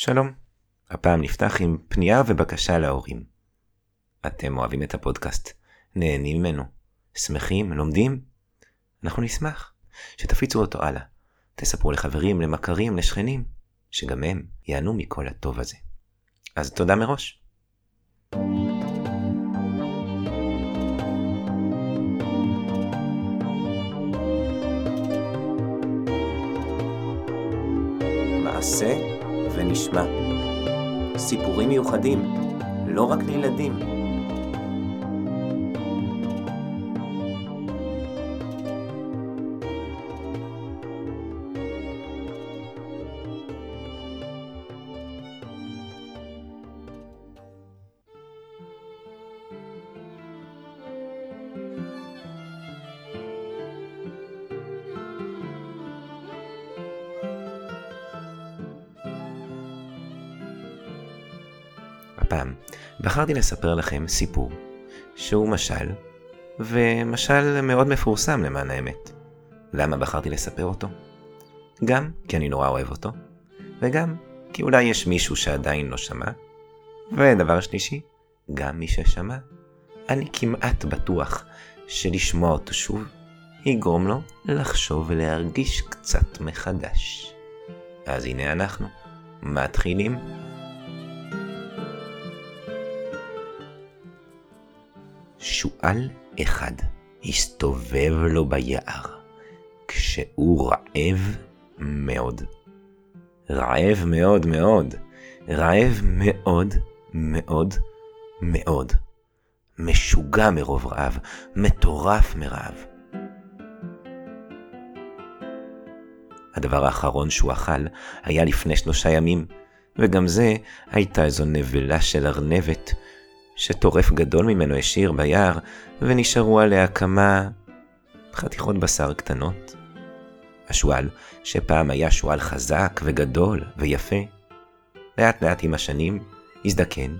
שלום, הפעם נפתח עם פנייה ובקשה להורים. אתם אוהבים את הפודקאסט, נהנים ממנו, שמחים, לומדים? אנחנו נשמח שתפיצו אותו הלאה. תספרו לחברים, למכרים, לשכנים, שגם הם ייהנו מכל הטוב הזה. אז תודה מראש. מעשה ונשמע. סיפורים מיוחדים, לא רק לילדים. הפעם בחרתי לספר לכם סיפור שהוא משל, ומשל מאוד מפורסם למען האמת. למה בחרתי לספר אותו? גם כי אני נורא אוהב אותו, וגם כי אולי יש מישהו שעדיין לא שמע, ודבר שלישי, גם מי ששמע, אני כמעט בטוח שלשמוע אותו שוב יגרום לו לחשוב ולהרגיש קצת מחדש. אז הנה אנחנו, מתחילים. שועל אחד הסתובב לו ביער, כשהוא רעב מאוד. רעב מאוד מאוד, רעב מאוד מאוד מאוד. משוגע מרוב רעב, מטורף מרעב. הדבר האחרון שהוא אכל היה לפני שלושה ימים, וגם זה הייתה איזו נבלה של ארנבת שטורף גדול ממנו השאיר ביער, ונשארו עליה כמה חתיכות בשר קטנות. השועל, שפעם היה שועל חזק וגדול ויפה, לאט לאט עם השנים הזדקן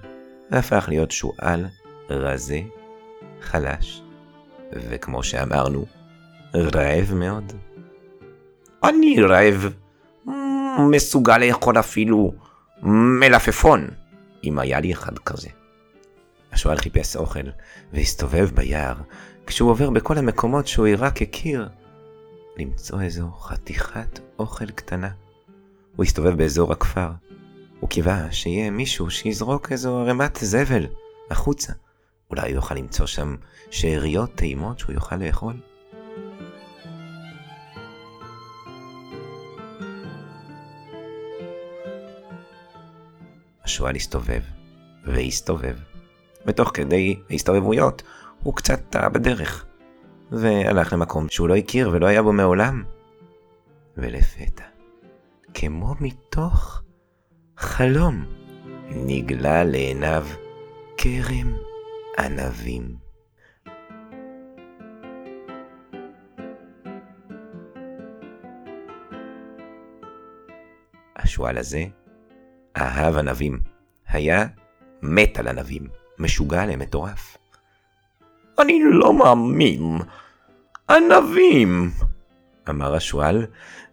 והפך להיות שועל רזה, חלש, וכמו שאמרנו, רעב מאוד. אני רעב, מסוגל לאכול אפילו מלפפון, אם היה לי אחד כזה. השועל חיפש אוכל, והסתובב ביער, כשהוא עובר בכל המקומות שהוא רק הכיר, למצוא איזו חתיכת אוכל קטנה. הוא הסתובב באזור הכפר. הוא קיווה שיהיה מישהו שיזרוק איזו ערימת זבל החוצה. אולי הוא יוכל למצוא שם שאריות טעימות שהוא יוכל לאכול. השועל הסתובב, והסתובב. ותוך כדי ההסתובבויות הוא קצת טעה בדרך, והלך למקום שהוא לא הכיר ולא היה בו מעולם. ולפתע, כמו מתוך חלום, נגלה לעיניו כרם ענבים. השועל הזה אהב ענבים, היה מת על ענבים. משוגע עליהם, מטורף. אני לא מאמין. ענבים! אמר השועל,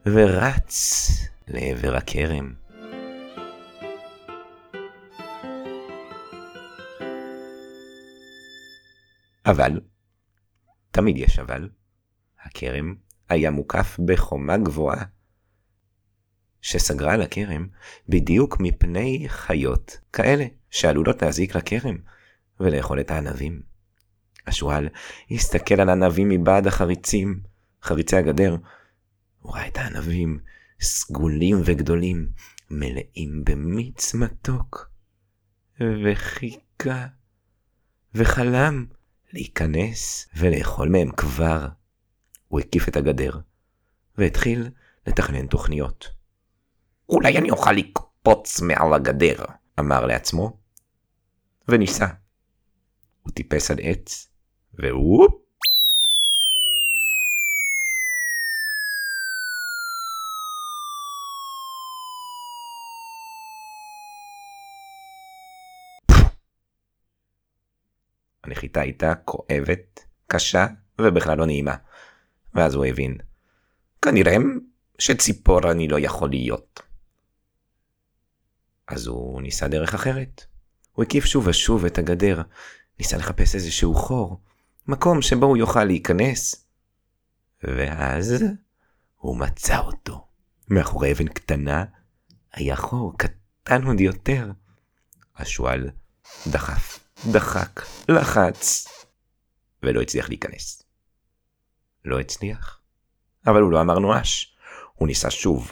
ורץ לעבר הכרם. אבל, תמיד יש אבל, הכרם היה מוקף בחומה גבוהה, שסגרה על הכרם בדיוק מפני חיות כאלה שעלולות להזיק לכרם ולאכול את הענבים. השועל הסתכל על הענבים מבעד החריצים, חריצי הגדר. הוא ראה את הענבים סגולים וגדולים, מלאים במיץ מתוק, וחיכה, וחלם להיכנס ולאכול מהם כבר. הוא הקיף את הגדר, והתחיל לתכנן תוכניות. אולי אני אוכל לקפוץ מעל הגדר, אמר לעצמו, וניסה. הוא טיפס על עץ, והוא... הנחיתה הייתה כואבת, קשה ובכלל לא נעימה. ואז הוא הבין. כנראה שציפור אני לא יכול להיות. אז הוא ניסה דרך אחרת. הוא הקיף שוב ושוב את הגדר, ניסה לחפש איזשהו חור, מקום שבו הוא יוכל להיכנס. ואז הוא מצא אותו. מאחורי אבן קטנה היה חור קטן עוד יותר. השועל דחף, דחק, לחץ, ולא הצליח להיכנס. לא הצליח. אבל הוא לא אמר נואש. הוא ניסה שוב.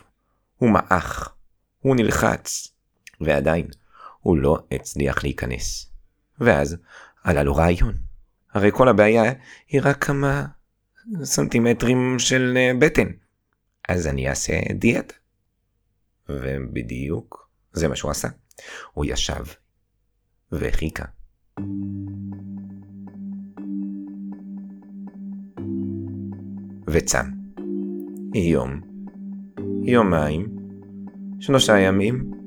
הוא מעך. הוא נלחץ. ועדיין, הוא לא הצליח להיכנס. ואז עלה לו רעיון. הרי כל הבעיה היא רק כמה סנטימטרים של אה, בטן. אז אני אעשה דיאטה. ובדיוק זה מה שהוא עשה. הוא ישב וחיכה. וצם. יום, יומיים, שלושה ימים.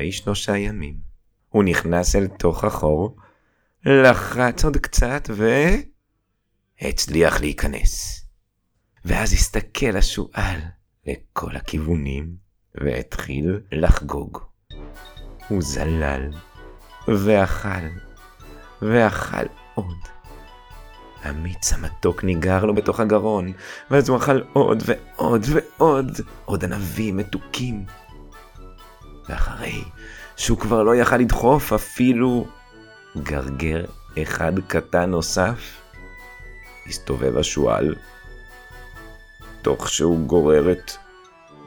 ואחרי שלושה ימים, הוא נכנס אל תוך החור, לחץ עוד קצת ו... הצליח להיכנס. ואז הסתכל השועל לכל הכיוונים, והתחיל לחגוג. הוא זלל, ואכל, ואכל עוד. המיץ המתוק ניגר לו בתוך הגרון, ואז הוא אכל עוד ועוד ועוד, עוד ענבים מתוקים. ואחרי שהוא כבר לא יכל לדחוף אפילו גרגר אחד קטן נוסף, הסתובב השועל, תוך שהוא גורר את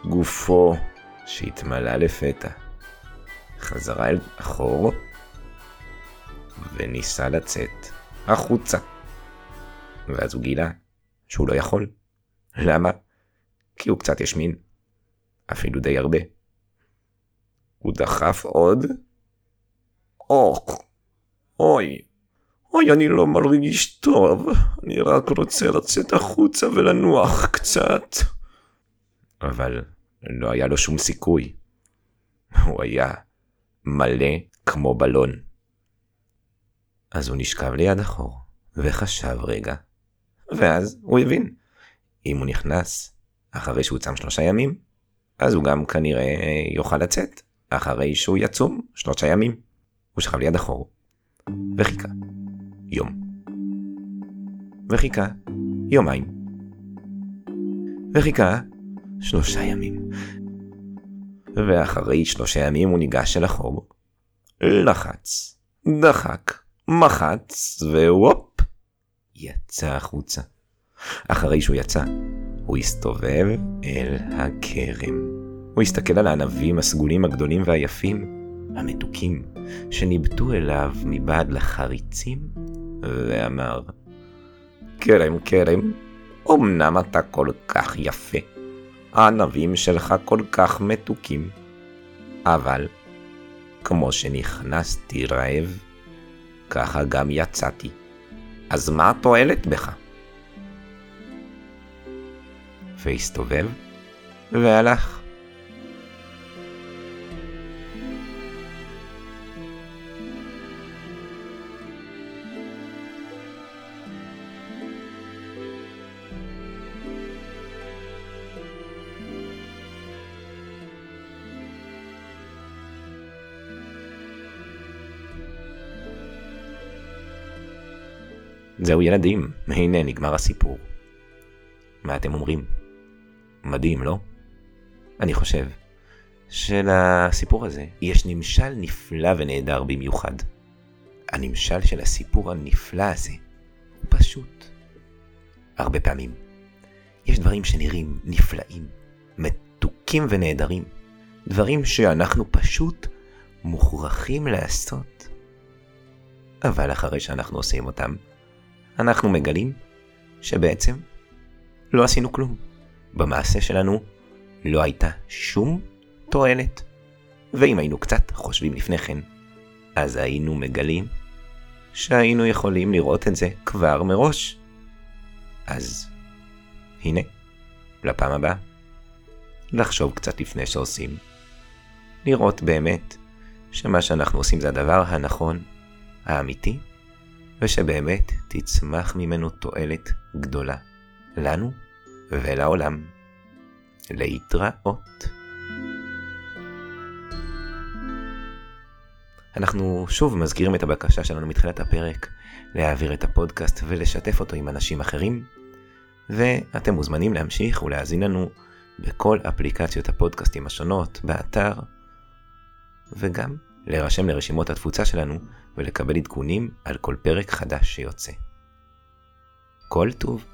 גופו שהתמלא לפתע. חזרה אל אחור וניסה לצאת החוצה. ואז הוא גילה שהוא לא יכול. למה? כי הוא קצת ישמין. אפילו די הרבה. הוא דחף עוד. אוח, אוי, אוי, אני לא מרגיש טוב. אני רק רוצה לצאת החוצה ולנוח קצת. אבל לא היה לו שום סיכוי. הוא היה מלא כמו בלון. אז הוא נשכב ליד החור, וחשב רגע, ואז הוא הבין. אם הוא נכנס אחרי שהוא צם שלושה ימים, אז הוא גם כנראה יוכל לצאת אחרי שהוא יצום שלושה ימים. הוא שכב ליד החור, וחיכה. יום. וחיכה יומיים. וחיכה שלושה ימים. ואחרי שלושה ימים הוא ניגש אל החור, לחץ, דחק, מחץ, והופ, יצא החוצה. אחרי שהוא יצא, הוא הסתובב אל הכרם. הוא הסתכל על הענבים הסגולים הגדולים והיפים, המתוקים, שניבטו אליו מבעד לחריצים, ואמר, כרם, כרם, אמנם אתה כל כך יפה, הענבים שלך כל כך מתוקים. אבל, כמו שנכנסתי רעב, ככה גם יצאתי. אז מה התועלת בך? והסתובב והלך. זהו ילדים, הנה נגמר הסיפור. מה אתם אומרים? מדהים, לא? אני חושב שלסיפור הזה יש נמשל נפלא ונהדר במיוחד. הנמשל של הסיפור הנפלא הזה הוא פשוט. הרבה פעמים יש דברים שנראים נפלאים, מתוקים ונהדרים, דברים שאנחנו פשוט מוכרחים לעשות. אבל אחרי שאנחנו עושים אותם, אנחנו מגלים שבעצם לא עשינו כלום. במעשה שלנו לא הייתה שום תועלת. ואם היינו קצת חושבים לפני כן, אז היינו מגלים שהיינו יכולים לראות את זה כבר מראש. אז הנה, לפעם הבאה, לחשוב קצת לפני שעושים. לראות באמת שמה שאנחנו עושים זה הדבר הנכון, האמיתי, ושבאמת תצמח ממנו תועלת גדולה, לנו ולעולם. להתראות. אנחנו שוב מזכירים את הבקשה שלנו מתחילת הפרק, להעביר את הפודקאסט ולשתף אותו עם אנשים אחרים, ואתם מוזמנים להמשיך ולהאזין לנו בכל אפליקציות הפודקאסטים השונות, באתר, וגם להירשם לרשימות התפוצה שלנו ולקבל עדכונים על כל פרק חדש שיוצא. כל טוב.